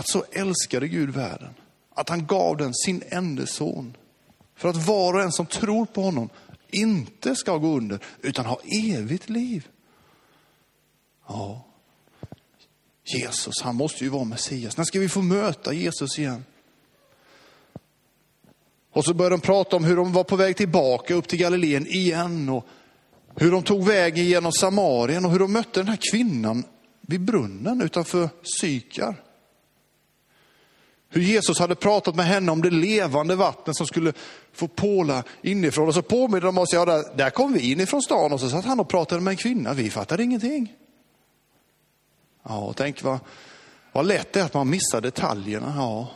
att så älskade Gud världen, att han gav den sin enda son. För att var och en som tror på honom inte ska gå under, utan ha evigt liv. Ja, Jesus, han måste ju vara Messias. När ska vi få möta Jesus igen? Och så började de prata om hur de var på väg tillbaka upp till Galileen igen och hur de tog vägen genom Samarien och hur de mötte den här kvinnan vid brunnen utanför Sykar. Hur Jesus hade pratat med henne om det levande vattnet som skulle få påla inifrån. Och så påminner de oss, ja där, där kom vi inifrån stan och så satt han och pratade med en kvinna. Vi fattade ingenting. Ja, tänk vad, vad lätt det är att man missar detaljerna. Ja.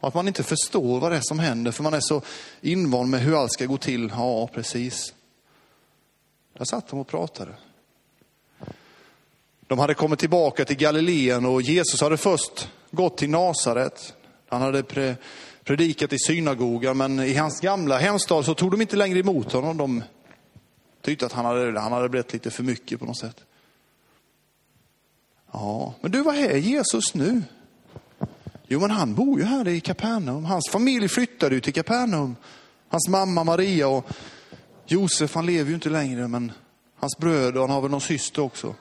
Och att man inte förstår vad det är som händer för man är så invand med hur allt ska gå till. Ja, precis. Där satt de och pratade. De hade kommit tillbaka till Galileen och Jesus hade först gått till Nasaret. Han hade pre predikat i synagogan, men i hans gamla hemstad så tog de inte längre emot honom. De tyckte att han hade, han hade blivit lite för mycket på något sätt. Ja, men du, var är Jesus nu? Jo, men han bor ju här i Kapernaum. Hans familj flyttade ju till Kapernaum. Hans mamma Maria och Josef, han lever ju inte längre, men hans bröder, han har väl någon syster också.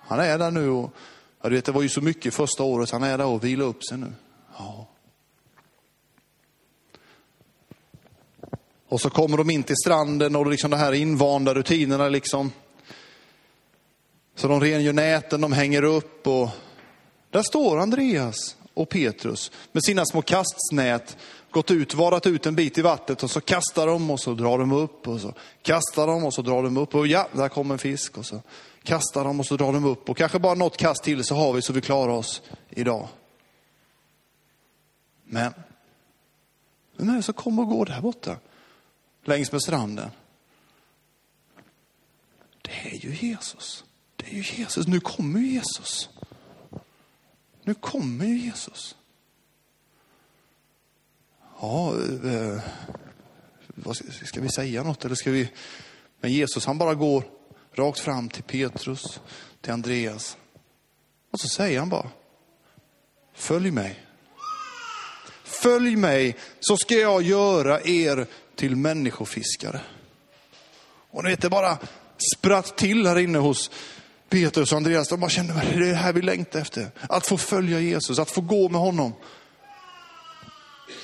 Han är där nu och, ja, du vet, det var ju så mycket första året, han är där och vilar upp sig nu. Ja. Och så kommer de in till stranden och liksom de här invanda rutinerna liksom. Så de rengör näten, de hänger upp och där står Andreas och Petrus med sina små kastnät gått ut, varat ut en bit i vattnet och så kastar de och så drar de upp och så kastar de och så drar de upp och ja, där kommer en fisk och så kastar dem och så drar de upp och kanske bara något kast till så har vi så vi klarar oss idag. Men, vem är det som kommer och går där borta? Längs med stranden. Det är ju Jesus. Det är ju Jesus. Nu kommer ju Jesus. Nu kommer ju Jesus. Ja, eh, vad ska, ska vi säga något eller ska vi? Men Jesus han bara går rakt fram till Petrus, till Andreas. Och så säger han bara, följ mig. Följ mig så ska jag göra er till människofiskare. Och ni vet, det bara spratt till här inne hos Petrus och Andreas. De bara kände, det är det här vi längtar efter. Att få följa Jesus, att få gå med honom.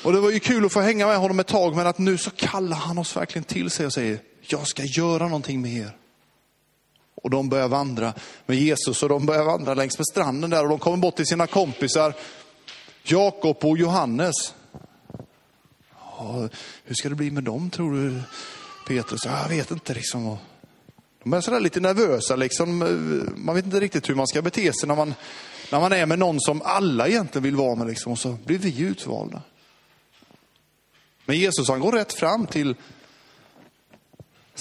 Och det var ju kul att få hänga med honom ett tag, men att nu så kallar han oss verkligen till sig och säger, jag ska göra någonting med er. Och de börjar vandra med Jesus och de börjar vandra längs med stranden där och de kommer bort till sina kompisar, Jakob och Johannes. Ja, hur ska det bli med dem tror du Petrus? Jag vet inte liksom. De är sådär lite nervösa liksom. Man vet inte riktigt hur man ska bete sig när man, när man är med någon som alla egentligen vill vara med liksom. Och så blir vi utvalda. Men Jesus han går rätt fram till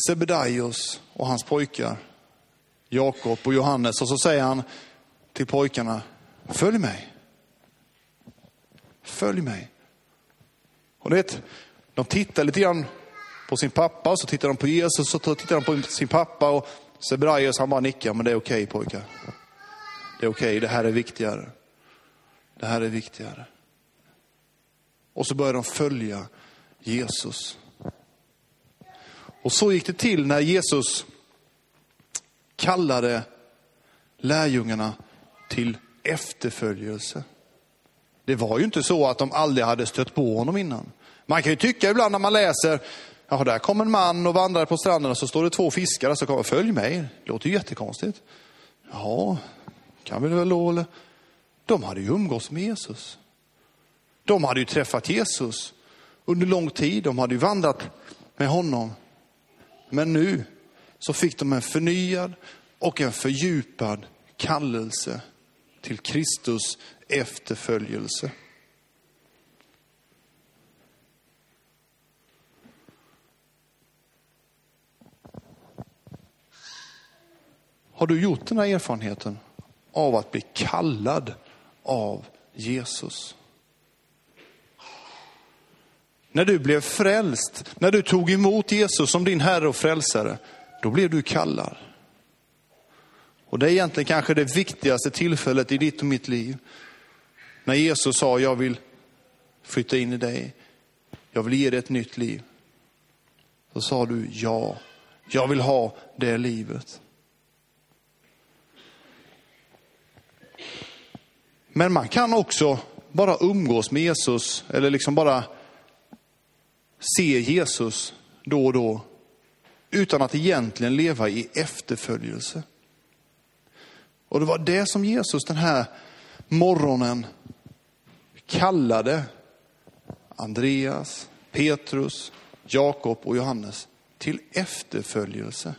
Sebedaios och hans pojkar, Jakob och Johannes. Och så säger han till pojkarna, följ mig. Följ mig. Och vet, de tittar lite grann på sin pappa, och så tittar de på Jesus, och så tittar de på sin pappa och Sebraios han bara nickar, men det är okej okay, pojkar. Det är okej, okay, det här är viktigare. Det här är viktigare. Och så börjar de följa Jesus. Och så gick det till när Jesus kallade lärjungarna till efterföljelse. Det var ju inte så att de aldrig hade stött på honom innan. Man kan ju tycka ibland när man läser, ja där kom en man och vandrade på stranden och så står det två fiskare som kommer, följ mig. Det låter ju jättekonstigt. Ja, kan vi väl då, eller? De hade ju umgås med Jesus. De hade ju träffat Jesus under lång tid. De hade ju vandrat med honom. Men nu så fick de en förnyad och en fördjupad kallelse till Kristus efterföljelse. Har du gjort den här erfarenheten av att bli kallad av Jesus? När du blev frälst, när du tog emot Jesus som din Herre och Frälsare, då blev du kallad. Och det är egentligen kanske det viktigaste tillfället i ditt och mitt liv. När Jesus sa, jag vill flytta in i dig, jag vill ge dig ett nytt liv. Då sa du, ja, jag vill ha det livet. Men man kan också bara umgås med Jesus eller liksom bara se Jesus då och då utan att egentligen leva i efterföljelse. Och det var det som Jesus den här morgonen kallade Andreas, Petrus, Jakob och Johannes till efterföljelse.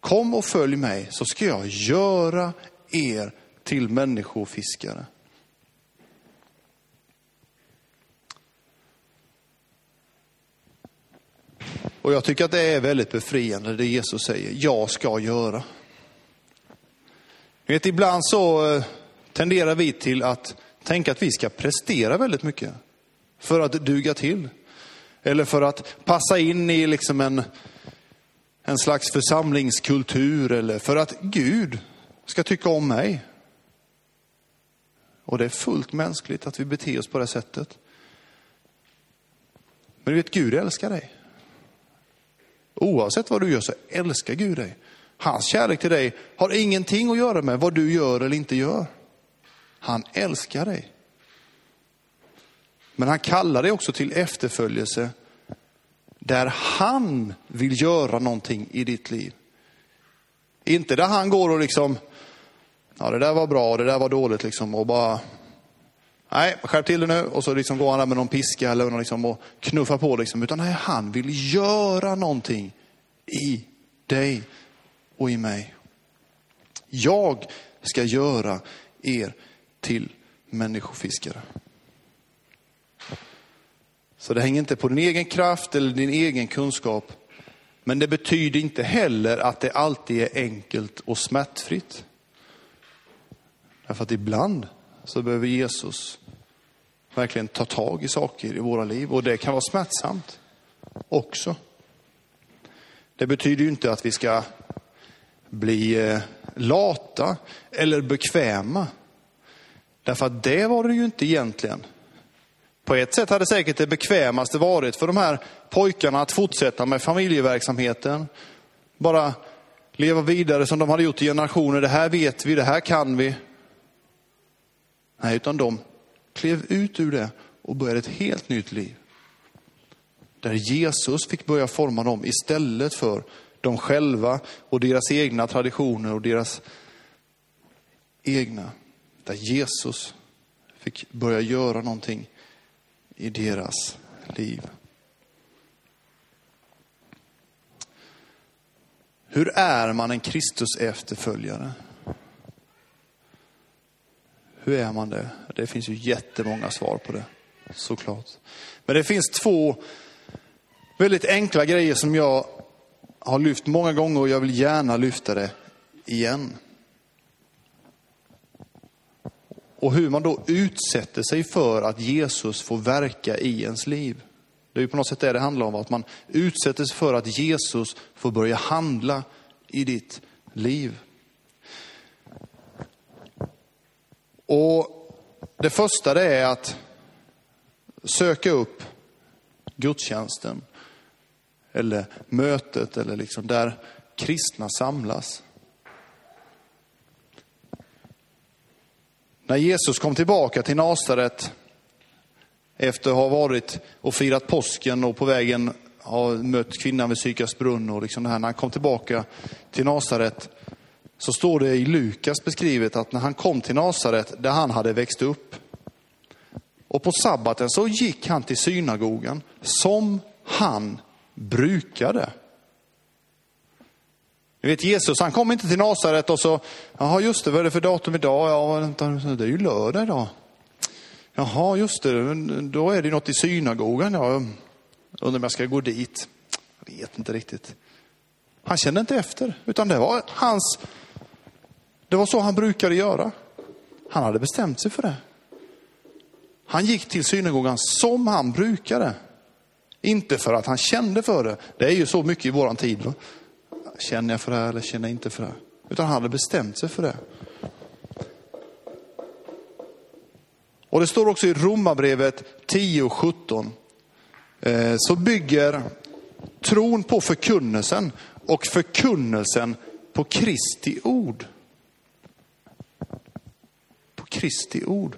Kom och följ mig så ska jag göra er till människofiskare. Och jag tycker att det är väldigt befriande det Jesus säger, jag ska göra. vet, ibland så eh, tenderar vi till att tänka att vi ska prestera väldigt mycket för att duga till. Eller för att passa in i liksom en, en slags församlingskultur eller för att Gud ska tycka om mig. Och det är fullt mänskligt att vi beter oss på det sättet. Men du vet, Gud älskar dig. Oavsett vad du gör så älskar Gud dig. Hans kärlek till dig har ingenting att göra med vad du gör eller inte gör. Han älskar dig. Men han kallar dig också till efterföljelse där han vill göra någonting i ditt liv. Inte där han går och liksom, ja det där var bra, det där var dåligt liksom och bara, nej skärp till det nu och så liksom går han där med någon piska eller någon liksom och knuffar på liksom. Utan nej, han vill göra någonting i dig och i mig. Jag ska göra er till människofiskare. Så det hänger inte på din egen kraft eller din egen kunskap. Men det betyder inte heller att det alltid är enkelt och smärtfritt. Därför att ibland så behöver Jesus verkligen ta tag i saker i våra liv och det kan vara smärtsamt också. Det betyder ju inte att vi ska bli eh, lata eller bekväma. Därför att det var det ju inte egentligen. På ett sätt hade säkert det bekvämaste varit för de här pojkarna att fortsätta med familjeverksamheten. Bara leva vidare som de hade gjort i generationer. Det här vet vi, det här kan vi. Nej, utan de klev ut ur det och började ett helt nytt liv. Där Jesus fick börja forma dem istället för de själva och deras egna traditioner och deras egna. Där Jesus fick börja göra någonting i deras liv. Hur är man en Kristus efterföljare? Hur är man det? Det finns ju jättemånga svar på det, såklart. Men det finns två väldigt enkla grejer som jag har lyft många gånger och jag vill gärna lyfta det igen. Och hur man då utsätter sig för att Jesus får verka i ens liv. Det är ju på något sätt det det handlar om, att man utsätter sig för att Jesus får börja handla i ditt liv. Och Det första det är att söka upp gudstjänsten eller mötet eller liksom där kristna samlas. När Jesus kom tillbaka till Nasaret efter att ha varit och firat påsken och på vägen ha mött kvinnan vid Sykars brunn och liksom det här. När han kom tillbaka till Nasaret så står det i Lukas beskrivet att när han kom till Nasaret där han hade växt upp och på sabbaten så gick han till synagogan som han brukade. Ni vet Jesus, han kom inte till Nasaret och så, jaha just det, vad är det för datum idag? Ja, vänta, det är ju lördag idag. Jaha, just det, då är det något i synagogan. Ja, undrar om jag ska gå dit. Jag vet inte riktigt. Han kände inte efter, utan det var hans, det var så han brukade göra. Han hade bestämt sig för det. Han gick till synagogan som han brukade. Inte för att han kände för det. Det är ju så mycket i våran tid. Va? Känner jag för det här eller känner jag inte för det här? Utan han hade bestämt sig för det. Och det står också i Romarbrevet 10 och 17. Eh, så bygger tron på förkunnelsen och förkunnelsen på Kristi ord. Kristi ord.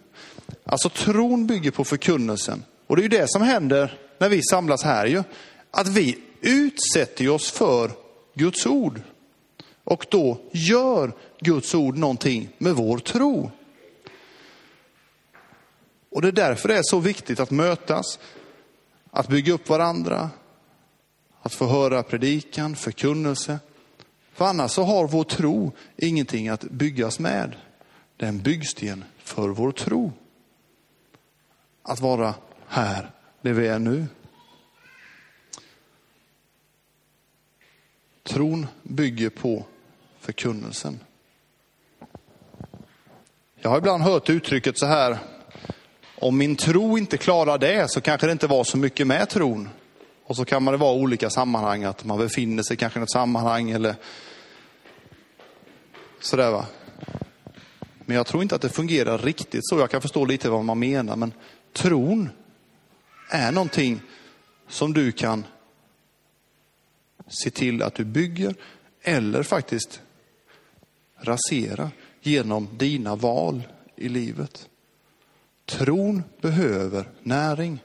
Alltså tron bygger på förkunnelsen. Och det är ju det som händer när vi samlas här ju. Att vi utsätter oss för Guds ord. Och då gör Guds ord någonting med vår tro. Och det är därför det är så viktigt att mötas, att bygga upp varandra, att få höra predikan, förkunnelse. För annars så har vår tro ingenting att byggas med. Det är en byggsten för vår tro. Att vara här, där vi är nu. Tron bygger på förkunnelsen. Jag har ibland hört uttrycket så här, om min tro inte klarar det så kanske det inte var så mycket med tron. Och så kan man det vara olika sammanhang, att man befinner sig kanske i något sammanhang eller sådär va. Men jag tror inte att det fungerar riktigt så. Jag kan förstå lite vad man menar, men tron är någonting som du kan se till att du bygger eller faktiskt rasera genom dina val i livet. Tron behöver näring.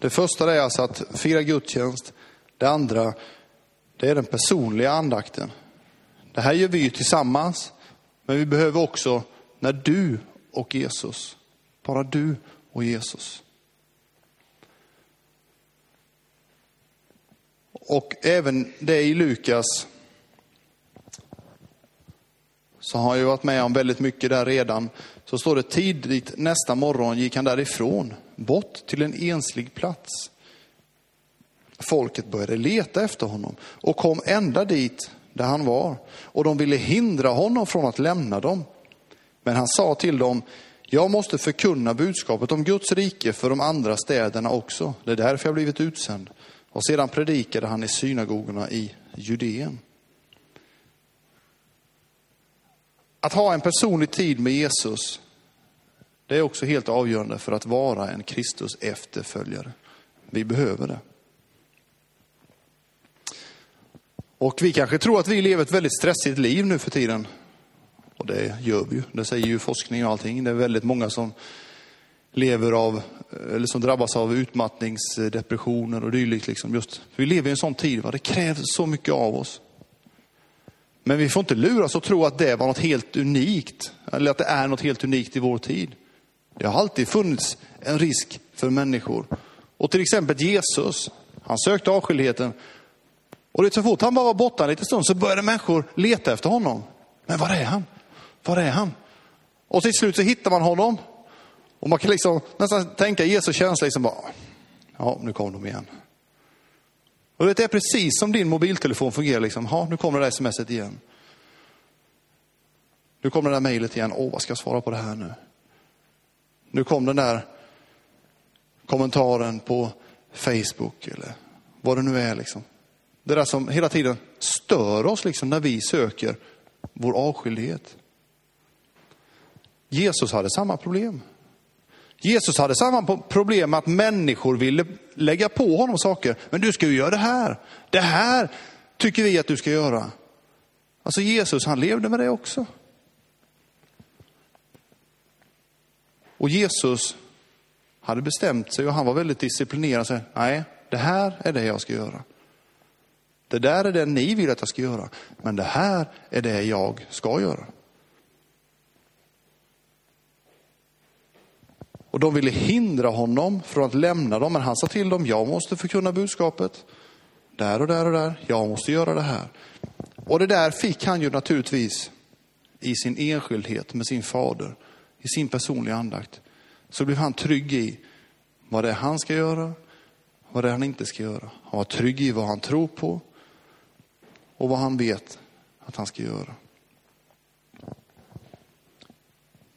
Det första är alltså att fira gudstjänst. Det andra, det är den personliga andakten. Det här gör vi ju tillsammans, men vi behöver också när du och Jesus, bara du och Jesus. Och även det i Lukas så har jag varit med om väldigt mycket där redan. Så står det tidigt nästa morgon gick han därifrån, bort till en enslig plats. Folket började leta efter honom och kom ända dit där han var. Och de ville hindra honom från att lämna dem. Men han sa till dem, jag måste förkunna budskapet om Guds rike för de andra städerna också. Det är därför jag blivit utsänd. Och sedan predikade han i synagogorna i Judeen. Att ha en personlig tid med Jesus, det är också helt avgörande för att vara en Kristus efterföljare. Vi behöver det. Och vi kanske tror att vi lever ett väldigt stressigt liv nu för tiden. Och det gör vi ju. Det säger ju forskning och allting. Det är väldigt många som lever av, eller som drabbas av utmattningsdepressioner och dylikt. Liksom just, vi lever i en sån tid, va? det krävs så mycket av oss. Men vi får inte luras och tro att det var något helt unikt, eller att det är något helt unikt i vår tid. Det har alltid funnits en risk för människor. Och till exempel Jesus, han sökte avskildheten. Och det så fort han bara var borta en liten stund så började människor leta efter honom. Men var är han? Var är han? Och till slut så hittar man honom. Och man kan liksom nästan tänka Jesu känsla liksom bara, ja nu kom de igen. Och det är precis som din mobiltelefon fungerar. Liksom. ja nu kommer det där smset igen. Nu kommer det där mejlet igen. Åh, vad ska jag svara på det här nu? Nu kom den där kommentaren på Facebook eller vad det nu är. Liksom. Det där som hela tiden stör oss liksom, när vi söker vår avskildhet. Jesus hade samma problem. Jesus hade samma problem med att människor ville lägga på honom saker. Men du ska ju göra det här. Det här tycker vi att du ska göra. Alltså Jesus, han levde med det också. Och Jesus hade bestämt sig och han var väldigt disciplinerad. Så, Nej, det här är det jag ska göra. Det där är det ni vill att jag ska göra. Men det här är det jag ska göra. Och de ville hindra honom från att lämna dem, men han sa till dem, jag måste förkunna budskapet. Där och där och där, jag måste göra det här. Och det där fick han ju naturligtvis i sin enskildhet med sin fader, i sin personliga andakt. Så blev han trygg i vad det är han ska göra, vad det är han inte ska göra. Han var trygg i vad han tror på och vad han vet att han ska göra.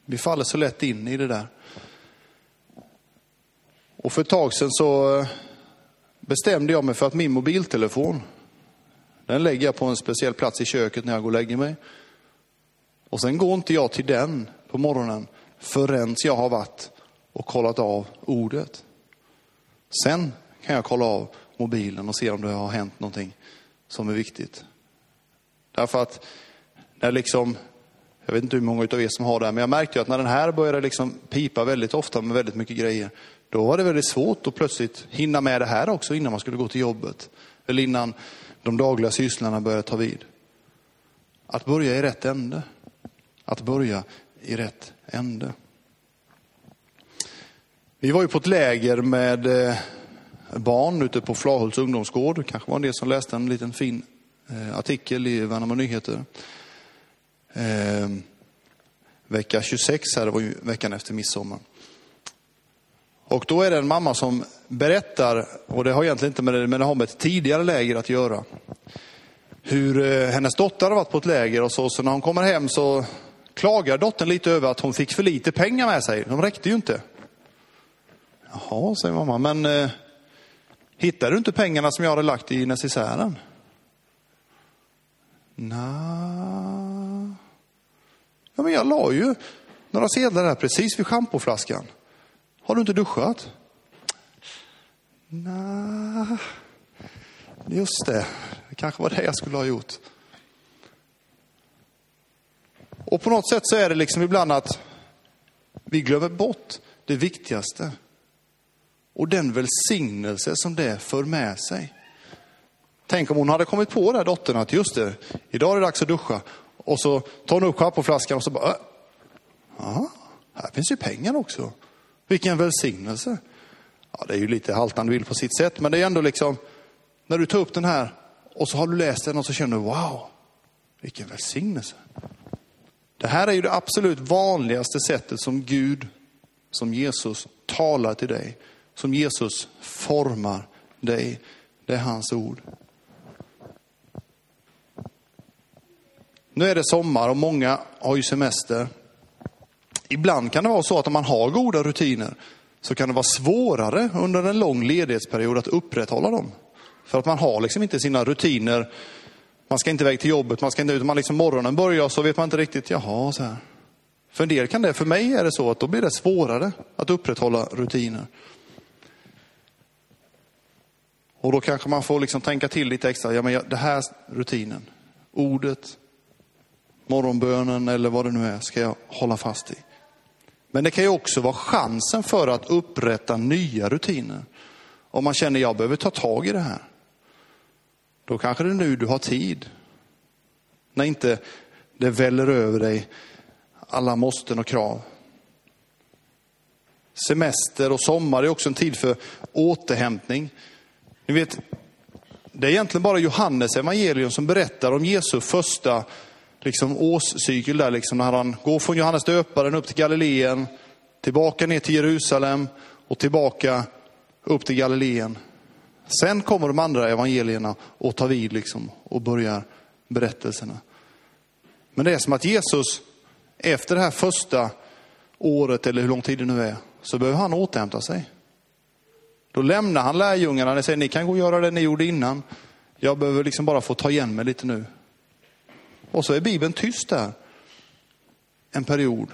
Vi faller så lätt in i det där. Och för ett tag sedan så eh, bestämde jag mig för att min mobiltelefon, den lägger jag på en speciell plats i köket när jag går och lägger mig. Och sen går inte jag till den på morgonen förrän jag har varit och kollat av ordet. Sen kan jag kolla av mobilen och se om det har hänt någonting som är viktigt. Därför att när liksom, jag vet inte hur många av er som har det här, men jag märkte ju att när den här började liksom pipa väldigt ofta med väldigt mycket grejer, då var det väldigt svårt att plötsligt hinna med det här också innan man skulle gå till jobbet. Eller innan de dagliga sysslorna började ta vid. Att börja i rätt ände. Att börja i rätt ände. Vi var ju på ett läger med eh, barn ute på Flahults ungdomsgård. Kanske var en del som läste en liten fin Eh, artikel i Värnamo Nyheter. Eh, vecka 26 här, det var ju veckan efter midsommar. Och då är det en mamma som berättar, och det har egentligen inte med det, men det har med ett tidigare läger att göra. Hur eh, hennes dotter har varit på ett läger och så, så när hon kommer hem så klagar dottern lite över att hon fick för lite pengar med sig. De räckte ju inte. Jaha, säger mamma, men eh, hittade du inte pengarna som jag hade lagt i necessären? Nej. Ja, men jag la ju några sedlar där precis vid schampoflaskan. Har du inte duschat? Nej, just det. Det kanske var det jag skulle ha gjort. Och på något sätt så är det liksom ibland att vi glömmer bort det viktigaste. Och den välsignelse som det för med sig. Tänk om hon hade kommit på det, dottern, att just det, idag är det dags att duscha. Och så tar hon upp schampoflaskan och så bara, äh, ja, här finns ju pengar också. Vilken välsignelse. Ja, det är ju lite haltande bild på sitt sätt, men det är ändå liksom, när du tar upp den här och så har du läst den och så känner du, wow, vilken välsignelse. Det här är ju det absolut vanligaste sättet som Gud, som Jesus talar till dig, som Jesus formar dig. Det är hans ord. Nu är det sommar och många har ju semester. Ibland kan det vara så att om man har goda rutiner så kan det vara svårare under en lång ledighetsperiod att upprätthålla dem. För att man har liksom inte sina rutiner. Man ska inte iväg till jobbet, man ska inte ut. Man liksom morgonen börjar så vet man inte riktigt, jaha så här. För en del kan det, för mig är det så att då blir det svårare att upprätthålla rutiner. Och då kanske man får liksom tänka till lite extra, ja men det här rutinen, ordet, morgonbönen eller vad det nu är, ska jag hålla fast i. Men det kan ju också vara chansen för att upprätta nya rutiner. Om man känner, jag behöver ta tag i det här. Då kanske det är nu du har tid. När inte det väller över dig alla måsten och krav. Semester och sommar är också en tid för återhämtning. Ni vet, det är egentligen bara Johannes evangelium som berättar om Jesu första liksom, årscykel där, liksom, när han går från Johannes döparen upp till Galileen, tillbaka ner till Jerusalem och tillbaka upp till Galileen. Sen kommer de andra evangelierna och tar vid liksom, och börjar berättelserna. Men det är som att Jesus, efter det här första året, eller hur lång tid det nu är, så behöver han återhämta sig. Då lämnar han lärjungarna och säger, ni kan gå och göra det ni gjorde innan. Jag behöver liksom bara få ta igen mig lite nu. Och så är Bibeln tyst där en period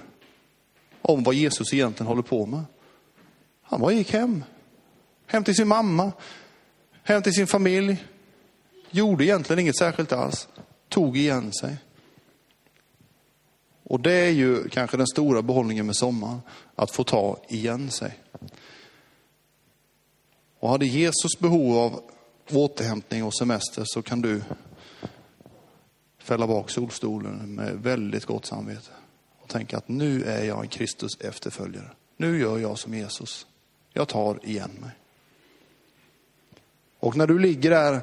om vad Jesus egentligen håller på med. Han bara gick hem. Hem till sin mamma, hem till sin familj. Gjorde egentligen inget särskilt alls. Tog igen sig. Och det är ju kanske den stora behållningen med sommaren, att få ta igen sig. Och hade Jesus behov av återhämtning och semester så kan du fälla bak solstolen med väldigt gott samvete och tänka att nu är jag en Kristus efterföljare. Nu gör jag som Jesus. Jag tar igen mig. Och när du ligger där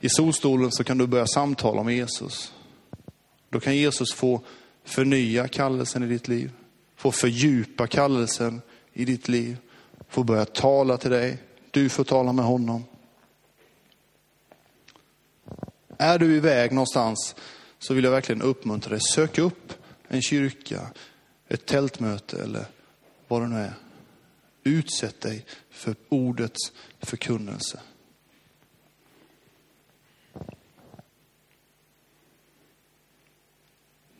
i solstolen så kan du börja samtala med Jesus. Då kan Jesus få förnya kallelsen i ditt liv, få fördjupa kallelsen i ditt liv, få börja tala till dig. Du får tala med honom. Är du iväg någonstans så vill jag verkligen uppmuntra dig, sök upp en kyrka, ett tältmöte eller vad det nu är. Utsätt dig för ordets förkunnelse.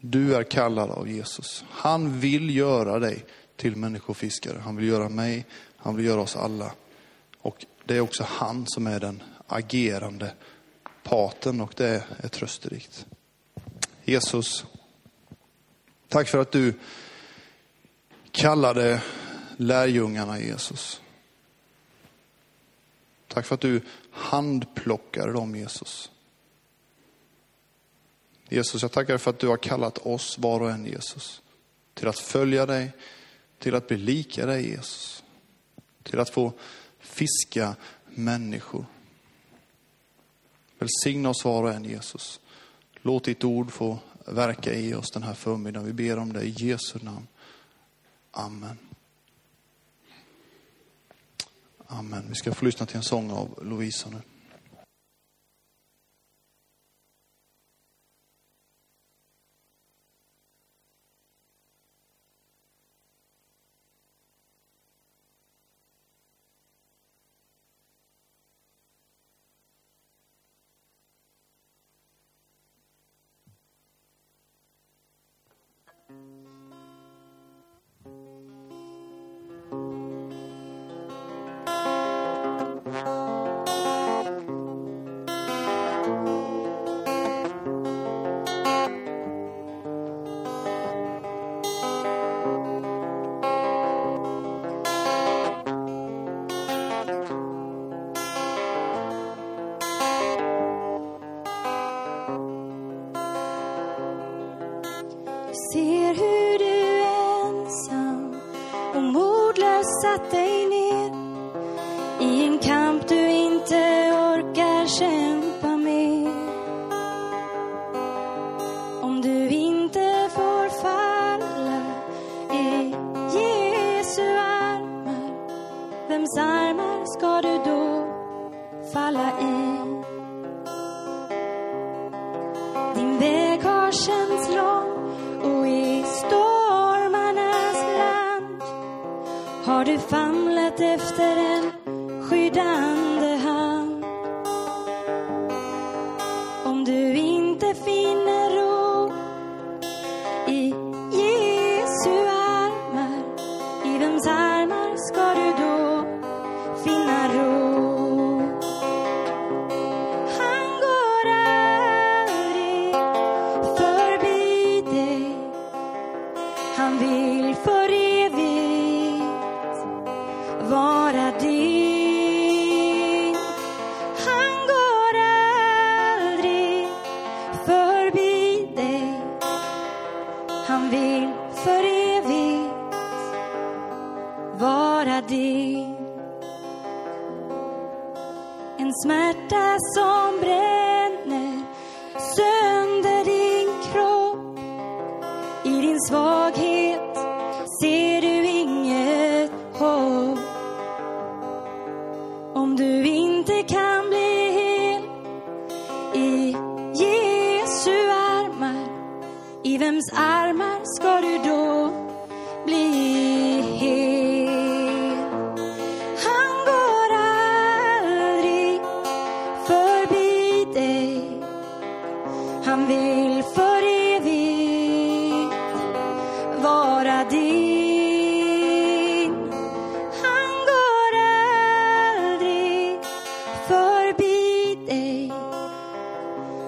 Du är kallad av Jesus. Han vill göra dig till människofiskare. Han vill göra mig, han vill göra oss alla. Och det är också han som är den agerande parten och det är trösterikt. Jesus, tack för att du kallade lärjungarna Jesus. Tack för att du handplockade dem Jesus. Jesus, jag tackar för att du har kallat oss var och en Jesus. Till att följa dig, till att bli lika dig Jesus. Till att få fiska människor. Välsigna oss var och en Jesus. Låt ditt ord få verka i oss den här förmiddagen. Vi ber om det i Jesu namn. Amen. Amen. Vi ska få lyssna till en sång av Lovisa nu. som bränner sönder din kropp.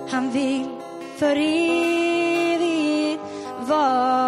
Han vill för evigt vara.